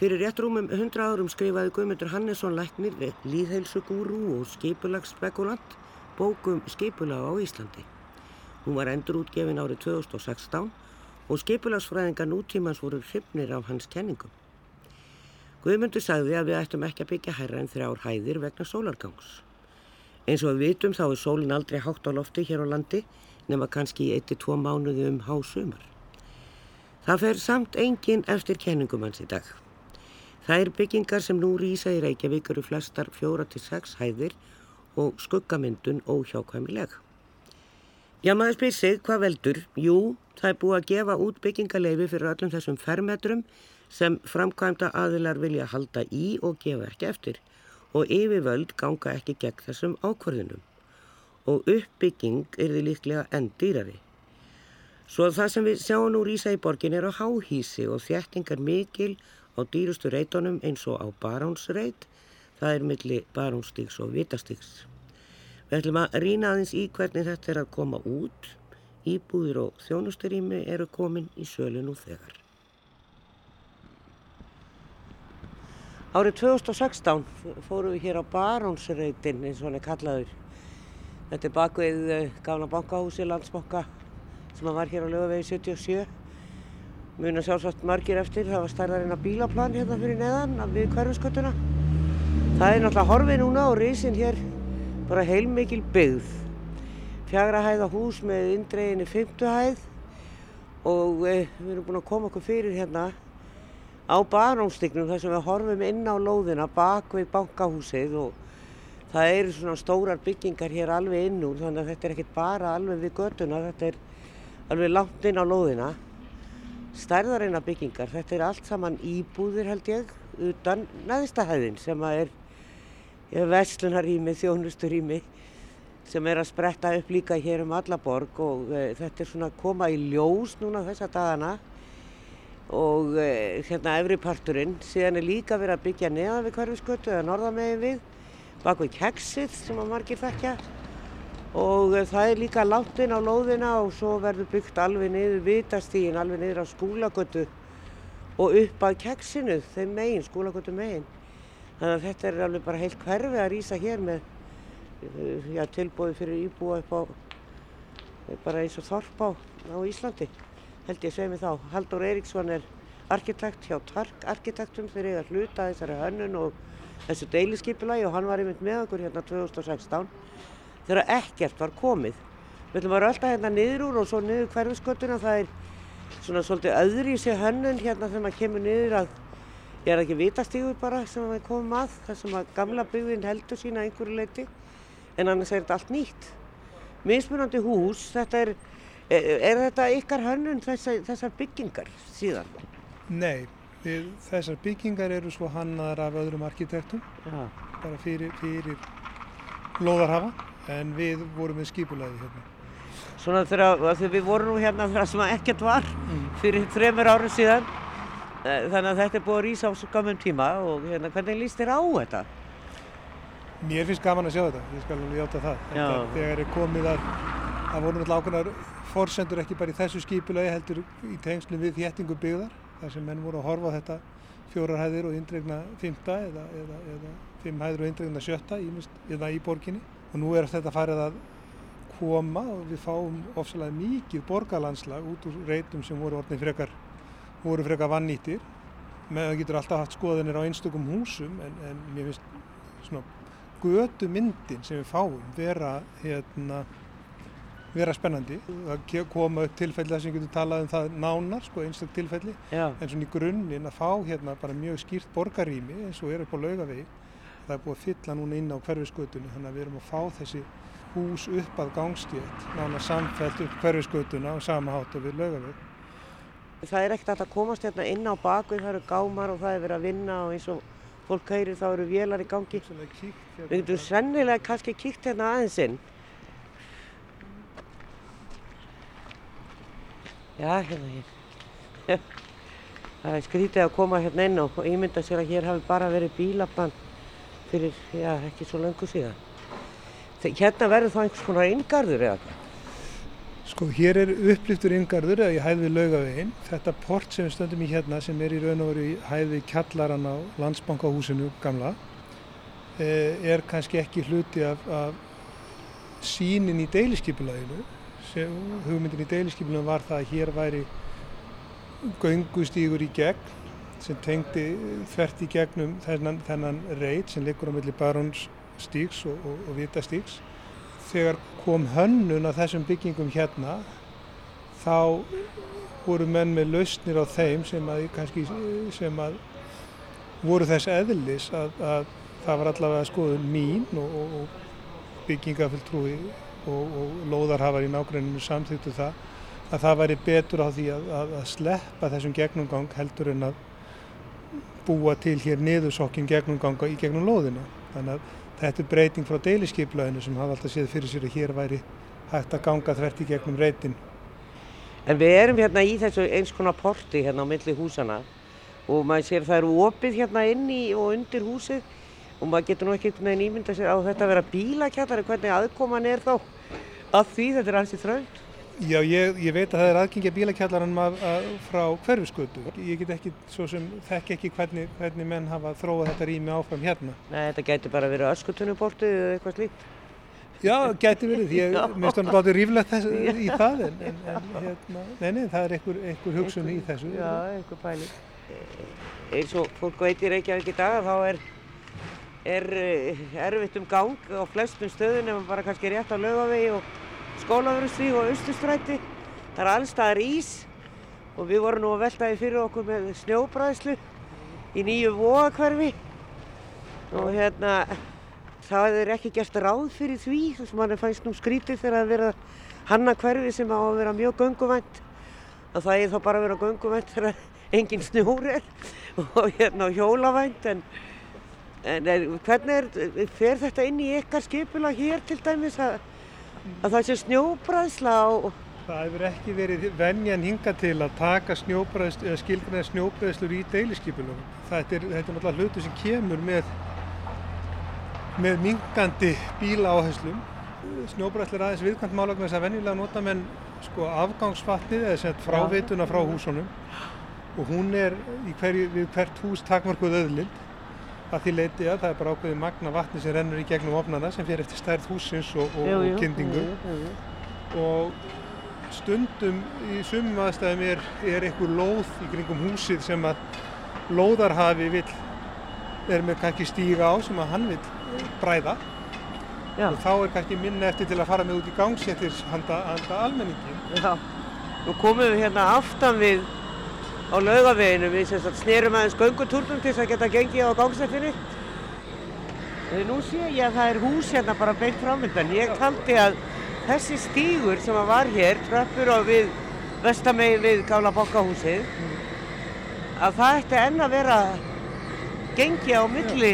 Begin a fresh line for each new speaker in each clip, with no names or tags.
Fyrir rétt rúmum 100 árum skrifaði Guðmundur Hannesson Læknir líðheilsugúrú og skipulagsspekulant bókum skipulag á Íslandi. Hún var endur útgefin árið 2016 og skipulagsfræðinga nútímans voru hrifnir af hans kenningum. Guðmundur sagði að við ættum ekki að byggja hærra en þrjár hæðir vegna sólargangs. Eins og við vitum þá er sólinn aldrei hátt á lofti hér á landi nema kannski í 1-2 mánuði um hásumar. Það fer samt engin eftir kenningum hans í dag. Er byggingar sem nú rýsa í Reykjavík eru flestar 4-6 hæðir og skuggamyndun óhjákvæmileg. Já maður spyr sig hvað veldur? Jú, það er búið að gefa út byggingaleifi fyrir öllum þessum fermetrum sem framkvæmda aðilar vilja halda í og gefa ekki eftir og yfirvöld ganga ekki gegn þessum ákvörðunum og uppbygging er því líklega enn dýrari. Svo það sem við sjáum nú rýsa í borgin er á háhísi og þjættingar mikil á dýrustu reytunum eins og á barónsreit, það er milli barónstíks og vitastíks. Við ætlum að rýna aðeins í hvernig þetta er að koma út, íbúðir og þjónusturími eru komin í sölu nú þegar. Árið 2016 fórum við hér á barónsreitin eins og hann er kallaður. Þetta er bakvið uh, gafna bankahúsi, landsbanka sem var hér á lögavegi 77. Muna sjálfsagt margir eftir, það var stærðarinn að bílaplan hérna fyrir neðan við hverfusköttuna. Það er náttúrulega horfið núna og risin hér bara heilmikil byggð. Fjagra hæða hús með indreginni fymtuhæð og uh, við erum búin að koma okkur fyrir hérna á barónstignum þar sem við horfum inn á lóðina bak við bankahúsið og það eru svona stórar byggingar hér alveg inn úr þannig að þetta er ekkert bara alveg við göduna, þetta er alveg langt inn á lóðina. Stærðarinnar byggingar, þetta er allt saman íbúðir held ég, utan næðistahæðin sem er vestlunarými, þjónusturými sem er að spretta upp líka hér um alla borg og e, þetta er svona að koma í ljós núna þessa dagana. Og e, hérna efri parturinn, síðan er líka verið að byggja neðan við hverfiskötu eða norðamegin við bak við keksið sem að margir þekkja og eh, það er líka látt inn á lóðina og svo verður byggt alveg niður vitastígin, alveg niður á skúlagötu og upp að keksinu, þeim megin, skúlagötu megin. Þannig að þetta er alveg bara heilt hverfi að rýsa hér með eh, já, tilbúið fyrir íbúa upp á eh, bara eins og þorp á, á Íslandi, held ég að segja mig þá. Haldur Eiríksson er arkitekt hjá Tark Arkitektum ég er hluta þessari hönnun og þessu deiliskeipulagi og hann var einmitt með okkur hérna 2016 þegar ekkert var komið. Við ætlum að rölda hérna niður úr og svo niður hverfiskötuna. Það er svona svolítið öðri í sig hönnun hérna þegar maður kemur niður að ég er ekki vitastígur bara sem við komum að þar sem að gamla byggðin heldur sína einhverju leiti en annars er þetta allt nýtt. Mismunandi hús, þetta er, er, þetta ykkar hönnun þessar, þessar byggingar síðan?
Nei, þessar byggingar eru svo hannaðar af öðrum arkitektum
Já.
bara fyrir, fyrir loðarhafa en við vorum með skipulagi hérna.
Svona þegar við vorum hérna þar sem ekkert var mm. fyrir þremur árum síðan eh, þannig að þetta er búið að rýsa á svo gammum tíma og hérna hvernig líst þér á þetta?
Mér finnst gaman að sjá þetta, ég skal alveg hjáta það. Þegar er komið að það voru náttúrulega ákveðnar forsendur ekki bara í þessu skipulagi heldur í tengslum við þéttingu byggðar þar sem menn voru að horfa þetta fjórar hæðir og indregna fymta eða, eða, eða fimm hæðir og indregna sjötta eða í borginni og nú er þetta farið að koma og við fáum ofsalega mikið borgarlandslag út úr reytum sem voru orðin frekar, voru frekar vannýttir með að það getur alltaf haft skoðinir á einstökum húsum en, en mér finnst svona götu myndin sem við fáum vera hérna vera spennandi. Það koma upp tilfelli þar sem við getum talað um það nánar, sko, einstak tilfelli,
Já.
en svona í grunninn að fá hérna bara mjög skýrt borgarými eins og er upp á laugavegi. Það er búið að fylla núna inn á hverfisgötunni, þannig að við erum að fá þessi hús upp að gangstétt, nána samfelt upp hverfisgötuna og samahátt og við laugavegi.
Það er ekkert að komast hérna inn á bakvið, það eru gámar og það er verið að vinna og eins og fólk heyrir þá eru vélar í gangi. Hérna við getum sennilega kannski kíkt hérna aðeins inn. Já, hérna hér. Það er skrítið að koma hérna inn og ímynda sér að hér hafi bara verið bílaplan fyrir, já, ekki svo langu síðan. Hérna verður það einhvers konar yngarður eða hvað?
Sko hér er upplýftur yngarður eða í hæði laugaveginn. Þetta port sem við stöndum í hérna sem er í raun og veru í hæði kjallaran á landsbankahúsinu gamla eh, er kannski ekki hluti af, af sínin í deiliskypulaginu. Hugmyndin í deiliskypulaginu var það að hér væri göngustígur í gegn sem tengdi þvert í gegnum þennan, þennan reit sem liggur á milli barónsstígs og, og, og vitastígs. Þegar kom hönnun að þessum byggingum hérna þá voru menn með lausnir á þeim sem að, kannski, sem að voru þess eðlis að, að það var allavega skoðun mín og, og byggingafylgtrúi og lóðarhafar í nágruninu samþýttu það að það væri betur á því að, að sleppa þessum gegnumgang heldur en að búa til hér niðursokkin gegnumganga í gegnum lóðina. Þannig að þetta er breyting frá deiliskeipleginu sem hafa alltaf séð fyrir sér að hér væri hægt að ganga þvert í gegnum reytin.
En við erum hérna í þessu eins konar porti hérna á milli húsana og maður sér það eru opið hérna inni og undir húsið og maður getur nú ekki einhvern veginn ímynda sér á þetta að vera bílakjallar en hvernig aðkoman er þá að því þetta er alls í þraut.
Já, ég, ég veit að það er aðgengja bílakjallarann frá hverfiskötu. Ég get ekki, svo sem þekk ekki hvernig, hvernig menn hafa þróað þetta rými áfram hérna.
Nei, þetta getur bara verið öskutunubortið eða eitthvað slíkt.
Já, getur verið. Ég minnst hann báði ríflegt þess, í það, en, en, en hérna, nei, nei, það er einhver, einhver hugsun
einhver,
í þessu.
Já, einhver pæling. Eins og fólk veit í Reykjavík í dag, þá er, er eh, erfitt um gang á flestum stöðun ef maður bara kannski rétt á lögavegi og Skólaverðsvík og Östustræti. Það er allstaðar ís og við vorum nú að veltaði fyrir okkur með snjóbræðslu í nýju vóakverfi og hérna það er ekki gert ráð fyrir því þess að mann er fænst nú skrítið þegar það verða hanna hverfi sem á að vera mjög gunguvænt að það er þá bara að vera gunguvænt þegar engin snjór er og hérna hjólavænt en, en hvernig er, fer þetta inn í ykkar skipula hér til dæmis að að það sé snjóbræðsla og
Það hefur ekki verið venjan hinga til að taka snjóbræðslu eða skilgræða snjóbræðslur í deiliskypunum. Þetta er, þetta er náttúrulega hlutu sem kemur með, með mingandi bíla áherslum. Snjóbræðslu er aðeins viðkvæmt málagn þess að venjulega nota menn sko, afgangsfatnið eða sett frávituna frá húsunum og hún er hverju, við hvert hús takmarkuð öðlind að því leiti að það er bara ákveðið magna vatni sem rennur í gegnum ofnana sem fyrir eftir stærð húsins og, og, jú, jú, og kyndingu. jú, og stundum í sumum aðstæðum er, er einhver lóð í kringum húsið sem að lóðarhafi vil er með kannski stíga á sem að hann vil bræða. Já. og þá er kannski minna eftir til að fara með út í gangsettir handa, handa almenningi.
Já, nú komum við hérna aftan við á laugaveginu. Við snerum aðeins göngutúrnum til þess að geta gengið á gangsættinni. Nú sé ég að það er hús hérna bara beint frámyndan. Ég taldi að þessi stígur sem var hér, tröppur og við vestamegin við Gála Bokkahúsið, að það ætti enn að vera gengi á milli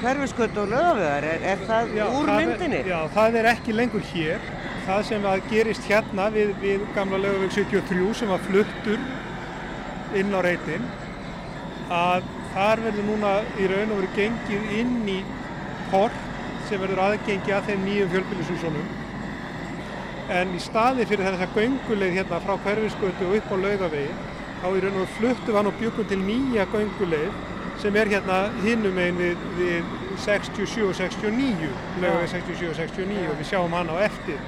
hverfisköld og laugavegar. Er, er það já, úr það myndinni?
Er, já, það er ekki lengur hér. Það sem að gerist hérna við, við gamla laugaveg 73 sem var fluttur inn á reytin að þar verður núna í raun og veru gengið inn í port sem verður aðgengi að þeim nýjum fjölbyrjusúsunum en í staði fyrir þess að gönguleið hérna frá hverfisgötu og upp á laugavegi þá í raun og veru fluttum hann og byggum til nýja gönguleið sem er hérna hinnum einn við, við 67 og 69 laugavegi 67 og 69 og við sjáum hann á eftir.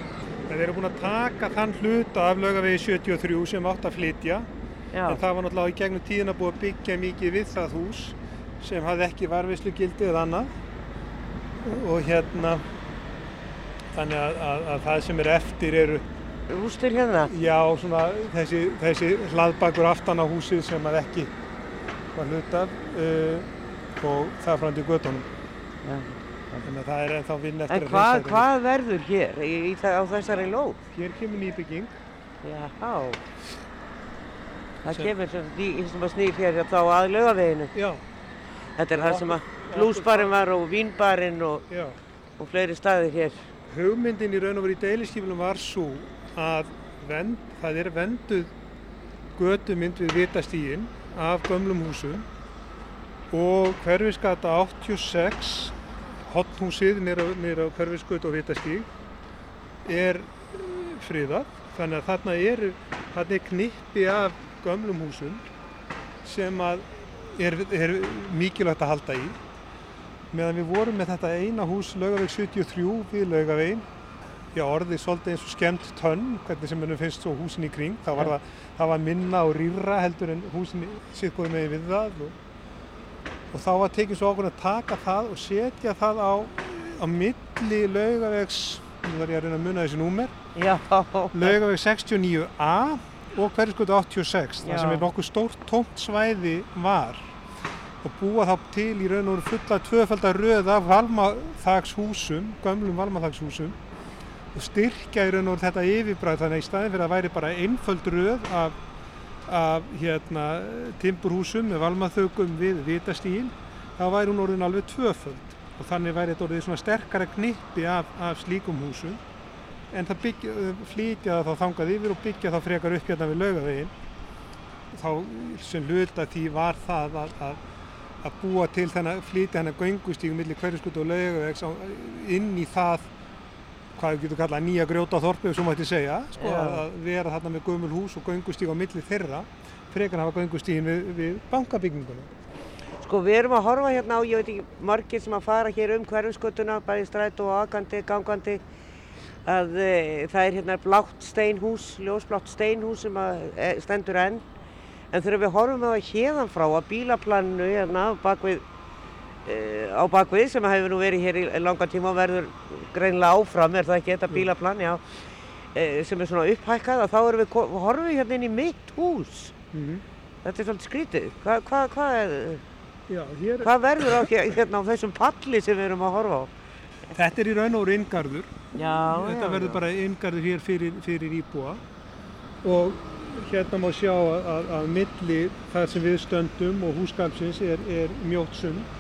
Þeir eru búin að taka þann hluta af laugavegi 73 sem átt að flytja Já. en það var náttúrulega í gegnum tíðina búið að byggja mikið við það hús sem hafði ekki varvislu gildi eða annað og hérna þannig að, að, að það sem er eftir eru
Hústur hérna?
Já, svona þessi, þessi hlaðbakur aftan á húsið sem að ekki var hlutað uh, og það til gödunum Já. þannig að það er ennþá vinn eftir
en hvað, hvað verður hér í, í, á þessari lóð?
Hér kemur nýbygging
Já Það kemur sem að snýr hér þá að laugaveginu.
Já.
Þetta er það sem að blúsbarinn var og vínbarinn og, og fleiri staðir hér.
Hugmyndin í raun og verið í deilistíflum var svo að vend, það er venduð gödumynd við vitastígin af gömlum húsum og hverfiskata 86 hotnhúsið nýra á hverfisgötu og vitastíg er friðað Þannig að þarna eru, þarna er knippi af gömlum húsum sem að er, er mikilvægt að halda í. Meðan við vorum með þetta eina hús, Laugaveg 73 við Laugavegin, já orðið svolítið eins og skemmt tönn, hvernig sem hennum finnst svo húsin í kring, þá var það, það var minna og rýra heldur en húsin sittkóði með við það og, og þá var tekið svo okkur að taka það og setja það á, á milli Laugavegs, nú þarf ég að reyna að munna þessi númer, Laugaveg 69A og hverjaskötu 86 þar sem er nokkuð stórt tómt svæði var. Og búa þá til í raun og fulla tvöfaldar röð af valmaþagshúsum, gömlum valmaþagshúsum og styrkja í raun og þetta yfirbræð þannig að í staðin fyrir að væri bara einföld röð af, af hérna, timburhúsum með valmaþögum við vitastíl þá væri hún orðin alveg tvöföld. Og þannig væri þetta orðið svona sterkara knippi af, af slíkum húsum en það byggja, flytja það þá þangað yfir og byggja það frekar upp hérna við laugavegin þá sem hluta því var það að, að, að búa til þennan flytja hennar göngustígum millir hverjaskutu og laugavegs inn í það hvað við getum kallað nýja grjóta þorpið sem mætti segja, sko, að vera þarna með gömul hús og göngustíg á milli þeirra frekar hafa göngustígin við, við bankabyggingunum.
Sko við erum að horfa hérna á, ég veit ekki, margir sem að fara hér um hverjumskutuna, bæði stræt og agandi, gangandi að e, það er hérna blátt steinhús, ljósblátt steinhús sem e, stendur enn. En þegar við horfum á það hérðan frá að bílaplannu hérna bakvið, e, á bakvið sem hefur nú verið hér í langa tíma og verður greinlega áfram, er það ekki þetta bílaplan, já, e, sem er svona upphækkað og þá við, horfum við hérna inn í mitt hús, mm -hmm. þetta er svolítið skrítið, hvað hva, hva,
hva,
hva verður á, hérna á þessum palli sem við erum að horfa á?
Þetta er í raun og veru inngarður.
Já,
Þetta
já,
verður
já.
bara inngarður hér fyrir, fyrir íbúa og hérna má sjá að, að, að milli þar sem við stöndum og húsgafsins er, er mjótt sund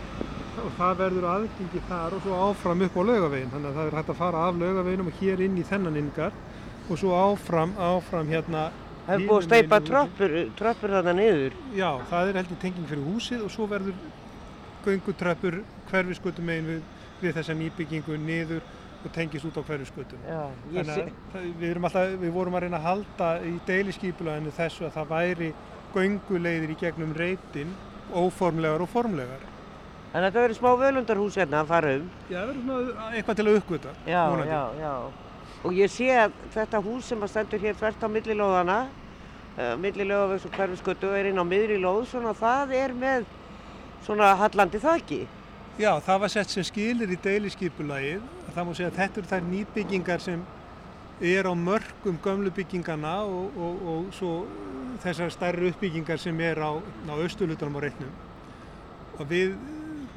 og það verður aðgengi þar og svo áfram upp á laugavegin. Þannig að það er hægt að fara af laugaveginum og hér inn í þennan inngarð og svo áfram, áfram hérna
Það er búið að steipa tröppur, tröppur þarna niður.
Já, það er heldur tenging fyrir húsið og svo verður göngutröppur hverfiskutum megin við, við þessa nýbyggingu niður og tengist út á hverfiskutum.
Já, ég
Þannig að við, erum alltaf, við vorum að reyna að halda í deiliskypulaginu þessu að það væri gönguleiðir í gegnum reytin óformlegar og formlegar.
en þetta verður smá völundarhús hérna að fara um.
Já, það verður svona eitthvað til að uppgöta.
Já,
vonandi.
já, já. Og ég sé að þetta hús sem að stendur hér þvert á millilóðana, uh, millilóðavegs og hverfiskötu er inn á miðri lóð, svona það er með svona hallandi þaki.
Já, það var sett sem skilir í deiliskypulagið. Það má segja að þetta eru þær nýbyggingar sem er á mörgum gömlu byggingana og, og, og svo þessar stærri uppbyggingar sem er á, á austurlutunum á reitnum. Og við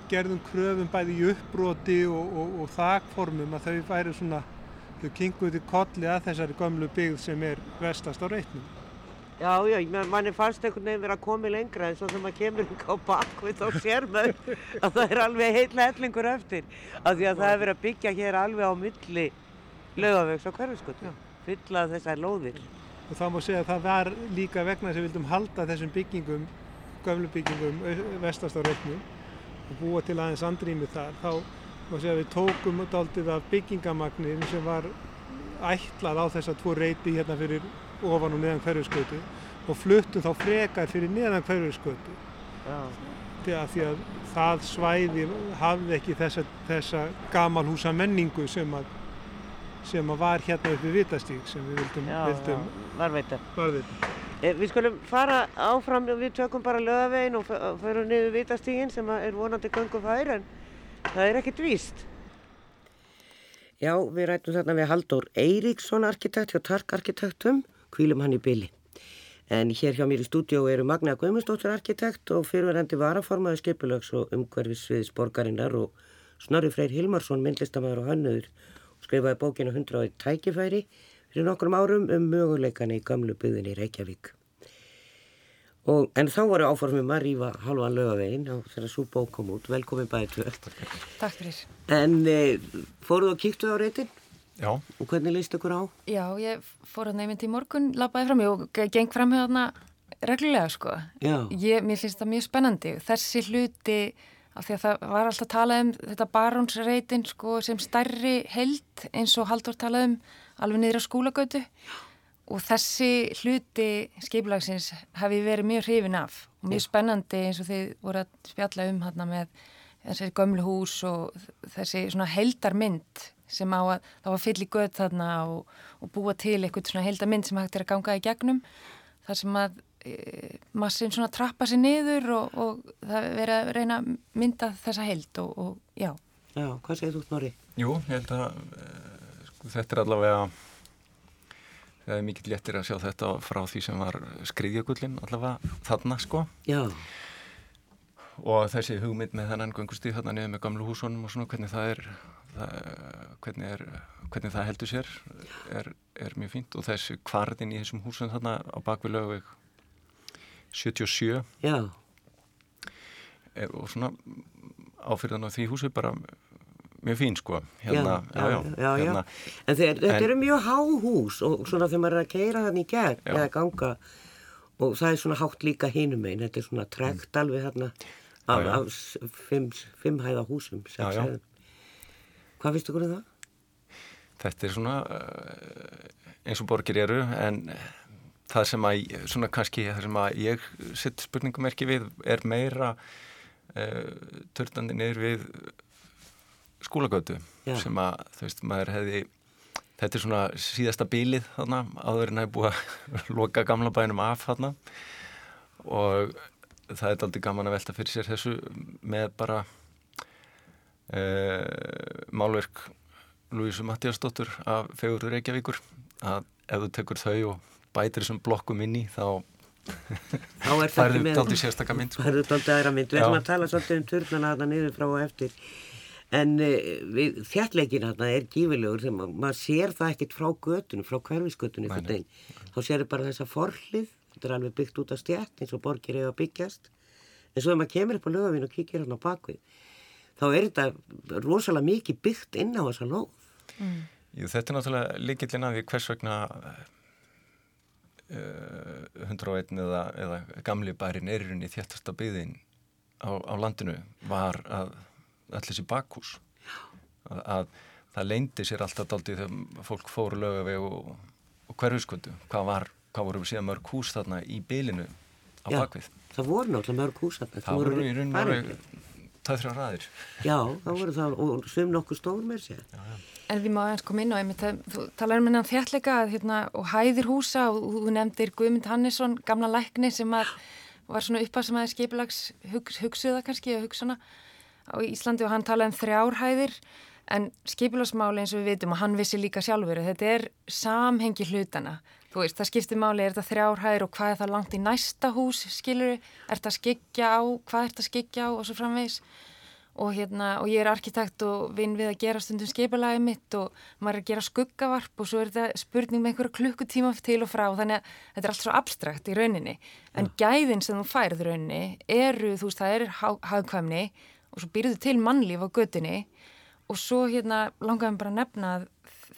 gerðum kröfum bæði í uppbroti og, og, þakformum að þau væri svona, þau kinguði kolli að þessari gömlu byggð sem er vestast á reitnum.
Já, já, man- manni fannst einhvern veginn vera að koma lengra en svo þegar maður kemur hingað á bakvið þá sér maður að það er alveg heitla hellingur eftir. Af því að það er verið að byggja hér alveg á milli laugavegs og hverfiskötu. Fylla þessar lóðir.
Og það má segja að það var líka vegna þess að við vildum halda þessum byggingum, gömlu byggingum au- vestast á reitnum og búa til aðeins andrými þar. Þá má segja að við tókum dálítið af byggingamagnin sem var ætlað á þessa tvo reiti hérna fyrir ofan og neðan hverjuskötu og fluttum þá frekar fyrir neðan hverjuskötu
Já.
því að, því að það svæði hafði ekki þessa, þessa gamalhúsa menningu sem að, sem að var hérna upp við Vitastík sem við vildum,
Já,
vildum
já, varveita.
varðið.
Eh, Við skulum fara áfram og við tökum bara lögavegin og förum niður vitastígin sem er vonandi göngu fær en það er ekkert víst. Já, við rættum þarna við Halldór Eiríksson arkitekt hjá Tark arkitektum, kvílum hann í byli. En hér hjá mér í stúdíó eru Magna Guðmundsdóttir arkitekt og fyrirverandi varaformaður skipulags og umhverfisviðs borgarinnar og Snorri Freyr Hilmarsson, myndlistamæður og hönnuður og skrifaði bókinu 100 tækifæri fyrir nokkrum árum um möguleikana í gamlu byggðinni í Reykjavík. Og, en þá voru áformum að rífa halvan lögavegin og þegar svo bók kom út, velkomin bæði tvö.
Takk fyrir.
En e, fóruð og kíktuð á reytin
Já,
og hvernig leist ykkur á?
Já, ég fór að nefndi í morgun, labbaði fram og ge- geng fram hjá þarna reglulega sko.
Já.
Ég, mér finnst það mjög spennandi. Þessi hluti, af því að það var alltaf að tala um þetta barónsreitin sko sem stærri held eins og Haldur talaði um alveg niður á skúlagötu og þessi hluti skipulagsins hafi verið mjög hrifin af og mjög spennandi eins og þið voru að spjalla um hérna með þessi gömlu hús og þessi svona heldarmynd sem á að það var fyll í göð þarna og, og búa til eitthvað svona heldarmynd sem hægt er að ganga í gegnum þar sem að e, massin svona trappa sér niður og, og það verið að reyna að mynda þessa held og, og já.
Já, hvað segir þú Snorri?
Jú, ég held að e, sko, þetta er allavega það er mikið léttir að sjá þetta frá því sem var skriðjökullin allavega þarna sko.
Já
og þessi hugmynd með þennan gangustíð þarna niður með gamlu húsunum og svona hvernig það er, hvernig, er hvernig það heldur sér er, er mjög fínt. Og þessi kvarðin í þessum húsum þarna á bakvið lögveg 77
Já.
Er, og svona áfyrðan á því húsi bara mjög fín sko. Hérna,
já, já, já, hérna. en þeir, þetta eru mjög há hús og svona þegar maður er að keira þannig í gegn eða ganga. Og það er svona hátt líka hinum einn þetta er svona trekt mm. alveg hérna af, af fimm, fimm hæða húsum já, já. Hvað finnst þú um það?
Þetta er svona uh, eins og borgir eru en það sem að svona kannski það sem að ég sitt spurningumerki við er meira uh, törnandi neyður við skólagötu sem að þú veist maður hefði þetta er svona síðasta bílið þarna áður en það er búið að loka gamla bænum af þarna og það er aldrei gaman að velta fyrir sér þessu með bara málverk Lúísu Mattiasdóttur af Fegurður Reykjavíkur. Að ef þú tekur þau og bætir þessum blokkum inn í þá færðu daldi sérstakka mynd
sko. færðu daldi aðra mynd. Við ætlum að tala svolítið um turnana að það niður frá og eftir. En uh, þjallegin að það er gífilegur þegar maður sér það ekkert frá götunum frá hverfisgötunum þá sér það bara þessa forlið þetta er alveg byggt út af stjætt eins og borgir eiga að byggjast. En svo ef maður kemur upp á lögavinn og kíkir hann á bakvið þá er þetta rosalega mikið byggt inn á þessa lóð
mm. Jú, þetta er náttúrulega líkillin að því hvers vegna uh, 101 eða, eða gamli bærin erurinn í þjættasta byðin á, á landinu var að allir þessi bakhús að, að það leindi sér alltaf daldið þegar fólk fóru lögaveg og, og hverfiskundu hvað var hvað voru við síðan mörg hús þarna í bylinu á Já, bakvið?
Það voru náttúrulega mörg hús þarna.
Það voru í raun og veru það þrjá ræðir.
Já, það voru það og svim nokkuð stór með sér. Já, já.
En við má eins koma inn á einmitt, þú talar um hennan þjallega hérna, og hæðir húsa og þú nefndir Guðmund Hannesson, gamla lækni sem að, var svona uppað sem aðeins skipilags hugs, hugsuða kannski, hugsuna á Íslandi og hann talaði um þrjárhæðir en skipilagsmáli eins og við vitum og hann vissi líka sjálfur, þetta er samhengi hlutana Þú veist, það skiptir máli, er þetta þrjárhæðir og hvað er það langt í næsta hús, skilur, er þetta skikja á, hvað er þetta skikja á og svo framvegs og hérna, og ég er arkitekt og vinn við að gera stundum skipalagi mitt og maður er að gera skuggavarp og svo er þetta spurning með einhverju klukkutíma til og frá, þannig að þetta er allt svo abstrakt í rauninni, en gæðin sem þú færð rauninni eru, þú veist, það er hagkvæmni og svo byrjuðu til mannlíf á gödunni og svo hérna langaðum bara að nefna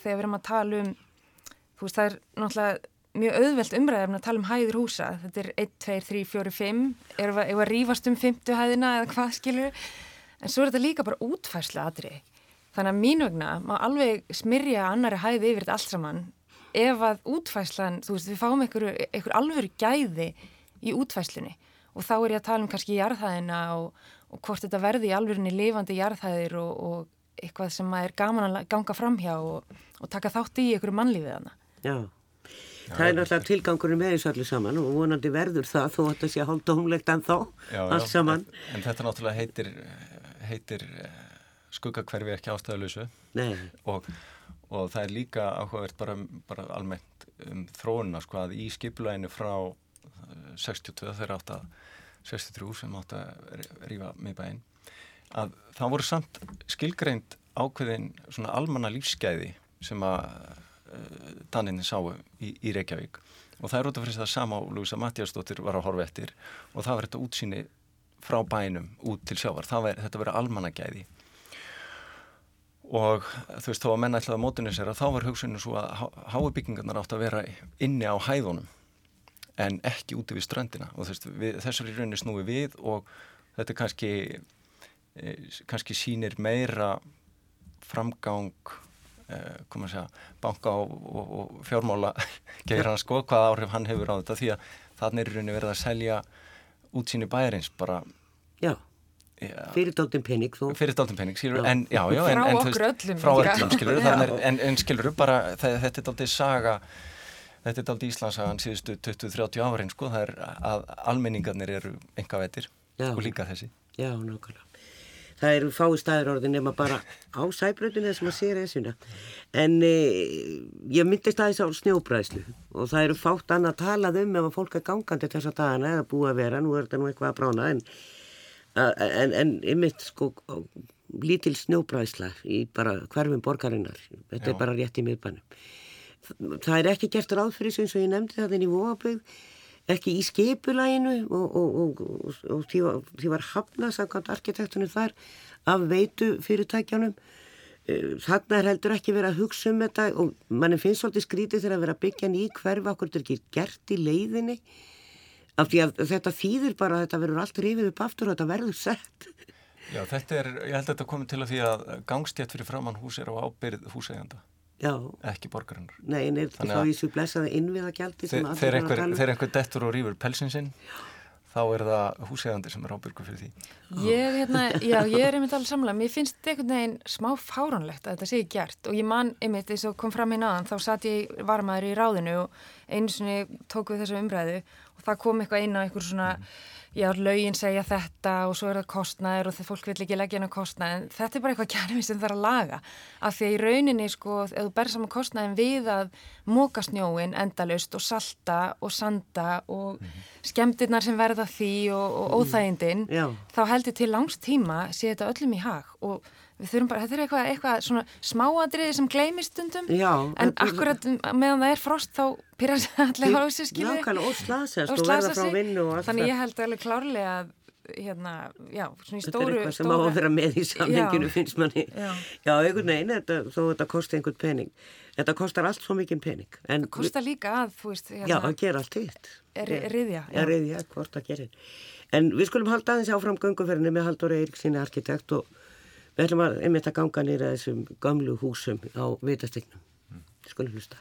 þegar við erum að tala um veist það er náttúrulega mjög auðvelt umræðum að tala um hæðir húsa. Þetta er 1, 2, 3, 4, 5 erum við að rífast um 50 hæðina eða hvað skilur en svo er þetta líka bara útfærslega aðri þannig að mín vegna má alveg smyrja annari hæði yfir þetta allt saman. Ef að útfærslan, þú veist við fáum einhver, alvöru gæði í útfærslunni og þá er ég að tala um kannski jarðhæðina og, og hvort þetta verði í alvörunni lifandi jarðhæðir og, og eitthvað sem er gaman að ganga fram hjá og, og taka þátt í einhverju mannlífið hana
Já, það er náttúrulega tilgangurinn með þessu allir saman og vonandi verður það þó að það sé hálft óumlegt en þá allt saman.
En, en þetta náttúrulega heitir, heitir eh, skuggakverfi ekki ástæðuleysu og, og það er líka áhugavert bara, bara almennt um þróuna sko að í skiplæðinu frá 62 þegar átt að 63 sem átt að rífa miðbæinn að það voru samt skilgreint ákveðin svona almanna lífsgæði sem að tanninni sáu í, í Reykjavík. Og það er út af fyrir það sama og Lúisa Mattiasdóttir var að horfa eftir. Og það var þetta útsýni frá bænum út til sjávar, var, þetta verið almannagæði. Og þú veist þá að menna ætlaði að mótunni sér að þá var hugsunni svo að hái byggingarnar átt að vera inni á hæðunum en ekki úti við ströndina. Og þú veist þessar í rauninni snúi við og þetta kannski eh, kannski sínir meira framgang koma að segja, banka og, og, og fjármála geir hann sko, hvað áhrif hann hefur á þetta því að þannig er rauninni verið að selja útsýni bæjarins bara.
Já. Fyrirtáttin pening þú
fyrirtáttin pening, skilur, en já, já
en,
frá
en, okkur öllum
frá öllum, skilur, er, en, en skilur bara, þetta er aldrei saga þetta er aldrei Íslandsagan síðustu 20-30 árin, sko, það er að almenningarnir eru enga vetir og líka þessi.
Já, nákvæmlega það eru fái staður orðin nema bara á sæbröndinu sem að sé resuna en e, ég myndist aðeins á snjóbræðslu og það eru fátt annað að talað um ef að fólk er gangandi þessa dagana eða búið að vera, nú er þetta nú eitthvað að brána en en, en ymitt sko lítil snjóbræðsla í bara hverfum borgarinnar. Þetta Já. er bara rétt í miðbænum. Það er ekki gert ráð fyrir eins og ég nefndi það inn í Vóabögð ekki í skepulæginu og, og, og, og því var, var hafnað samkvæmt arkitektunum þar af veitu fyrirtækjanum eh, þarna er heldur ekki verið að hugsa um þetta og mann finnst svolítið skrítið þegar að vera að byggja ný hverfa okkur þetta er ekki gert í leiðinni? Af því að þetta þýðir bara að þetta verður allt rifið upp aftur og þetta verður sett.
Já, þetta er, ég held að þetta komið til að því að gangstjætt fyrir framann hús er á ábyrð húsægjanda ekki borgarinnar.
Nei, en er þetta þá í svo blessaða innviðagjaldi
Þegar einhver, einhver dettur og rýfur pelsinsinn þá er það húsægandi sem er ábyrgu fyrir því.
Ég, hérna, já, ég er einmitt alveg samlega mér finnst þetta einhvern veginn smá fáránlegt að þetta sé gert. Og ég man einmitt eins og kom fram í náðan þá satt ég varmaður í ráðinu og einu sinni tók við þessu umræðu og það kom eitthvað inn á einhver svona mm já, laugin segja þetta og svo er það kostnæður og það fólk vil ekki leggja inn á kostnæð en þetta er bara eitthvað kærmi sem það er að laga af því að í rauninni sko, ef þú berð saman kostnæðin við að móka snjóin endalust og salta og sanda og mm -hmm. skemmtirnar sem verða því og, og mhm. óþægindin, mm. þá heldur til langs tíma sé þetta öllum í hag og við þurfum bara, þetta er eitthvað, eitthvað svona smáadriði sem gleymist stundum.
Já,
en akkurat meðan það er frost þá pyrra sér allir á þessu
skilji Nákvæmlega og slasast og, verða frá vinnu
Þannig ég held alveg klárlega að hérna, já, svona í stóru
Þetta er eitthvað sem á að vera með í samlenginu finnst manni. Já, já einhvern veginn, þetta, þó þetta kosti einhvern pening. Þetta kostar allt svo mikið pening
Það kostar líka að, þú veist
hérna, Já, að gera allt hitt.
Riðja
Já, riðja, hvort að gera En við skulum halda aðeins áfram gönguferðinu með Haldur Eirik síni arkitekt og Við ætlum að einmitt að ganga nýra þessum gamlu húsum á vitastegnum. Skulum hlusta.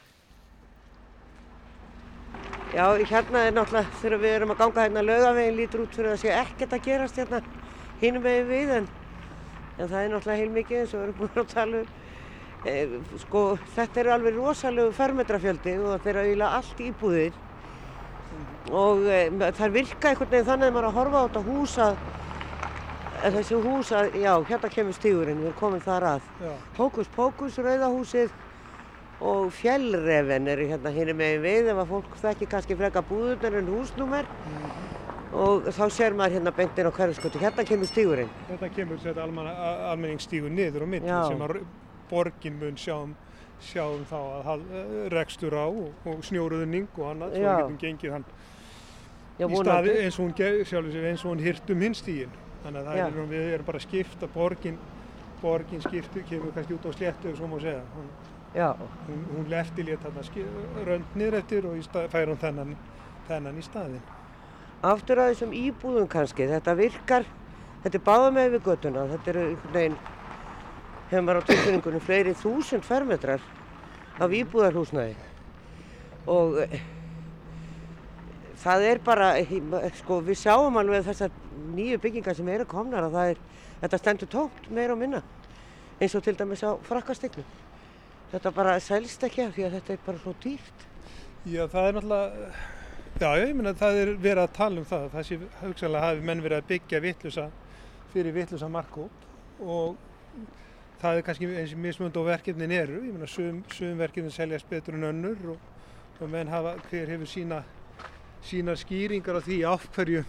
Já, hérna er náttúrulega þegar við erum að ganga hérna lögaveginn lítur út fyrir að sé ekkert að gerast hérna hínum veginn við en, en það er náttúrulega heilmikið eins og við erum búin að tala um. E, sko, þetta eru alveg rosalegu fermetrafjöldi og þetta er auðvitað allt íbúðir og e, það virka einhvern veginn þannig að maður að horfa á þetta hús að þessi hús að, já, hérna kemur stígurinn, við erum komin þar að. Hókus Pókus, Rauðahúsið og Fjellrefen eru hérna hérna megin við ef að fólk þekki kannski freka búðunar en húsnúmer. Mm -hmm. og þá ser maður hérna beintin á hverjaskötu, hérna kemur stígurinn.
Þetta kemur þetta almenningsstígur niður á mitt sem að borgin mun sjáum, sjáum þá að rekstur á og, og snjóruðning og annað, svo við getum gengið hann Já, í staði eins og hún, hún hirtum hinn stíginn þannig að er, við erum bara að skipta borgin borgin skiptu, kemur kannski út á sléttu svo má segja. Hún, hún, hún lefti létt rönd niður eftir og stað, fær hún þennan, þennan í staðin
Aftur að þessum íbúðum kannski þetta virkar, þetta er báða með við göttuna, þetta eru einhvern veginn hefur maður á tilfinningunum fleiri þúsund fermetrar af íbúðarhúsnaði og það er bara, sko við sjáum alveg þessar nýju byggingar sem eru komnar að það er, þetta stendur tómt meira og minna eins og til dæmis á frakkastegnu. Þetta bara selst ekki af því að þetta er bara svo dýrt.
Já það er náttúrulega, já ég minna það er verið að tala um það, það sé hugsanlega hafi menn verið að byggja vittlusa fyrir vittlusa markóp og það er kannski eins og mismund á verkefnin eru, ég minna sum, sum verkefnin seljast betur en önnur og, og menn hafa, hver hefur sína sína skýringar á því af hverju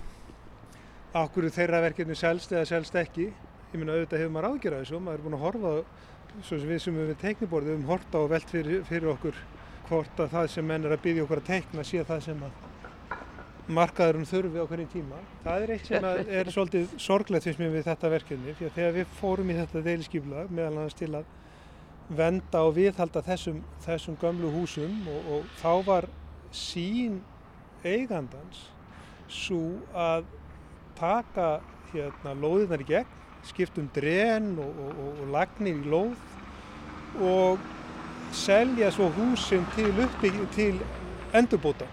af hverju þeirra verkefni selst eða selst ekki. Ég minna auðvitað hefur maður ágjörðað þessu. Maður er búin að horfa svo sem við sem við teikniborðið við höfum horta og velt fyrir, fyrir okkur hvort að það sem menn er að byggja okkur að teikna sé það sem að markaðurum þurfi á hvernig tíma. Það er eitt sem er svolítið sorglegt fyrst mér við þetta verkefni því að þegar við fórum í þetta deiliskyfla meðal annars til að venda og viðhalda þessum, þessum gömlu húsum og, og þá var sín eigandans svo að taka hérna lóðirnar í gegn, skiptum dren og, og, og lagnir í lóð og selja svo húsin til, til endurbóta